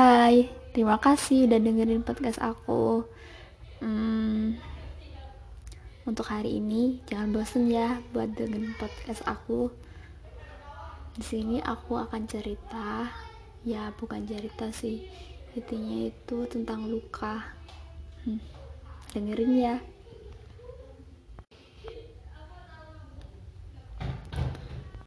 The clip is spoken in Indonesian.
Hai, terima kasih udah dengerin podcast aku. Hmm, untuk hari ini jangan bosen ya buat dengerin podcast aku. Di sini aku akan cerita, ya bukan cerita sih, intinya itu tentang luka. Hmm, dengerin ya.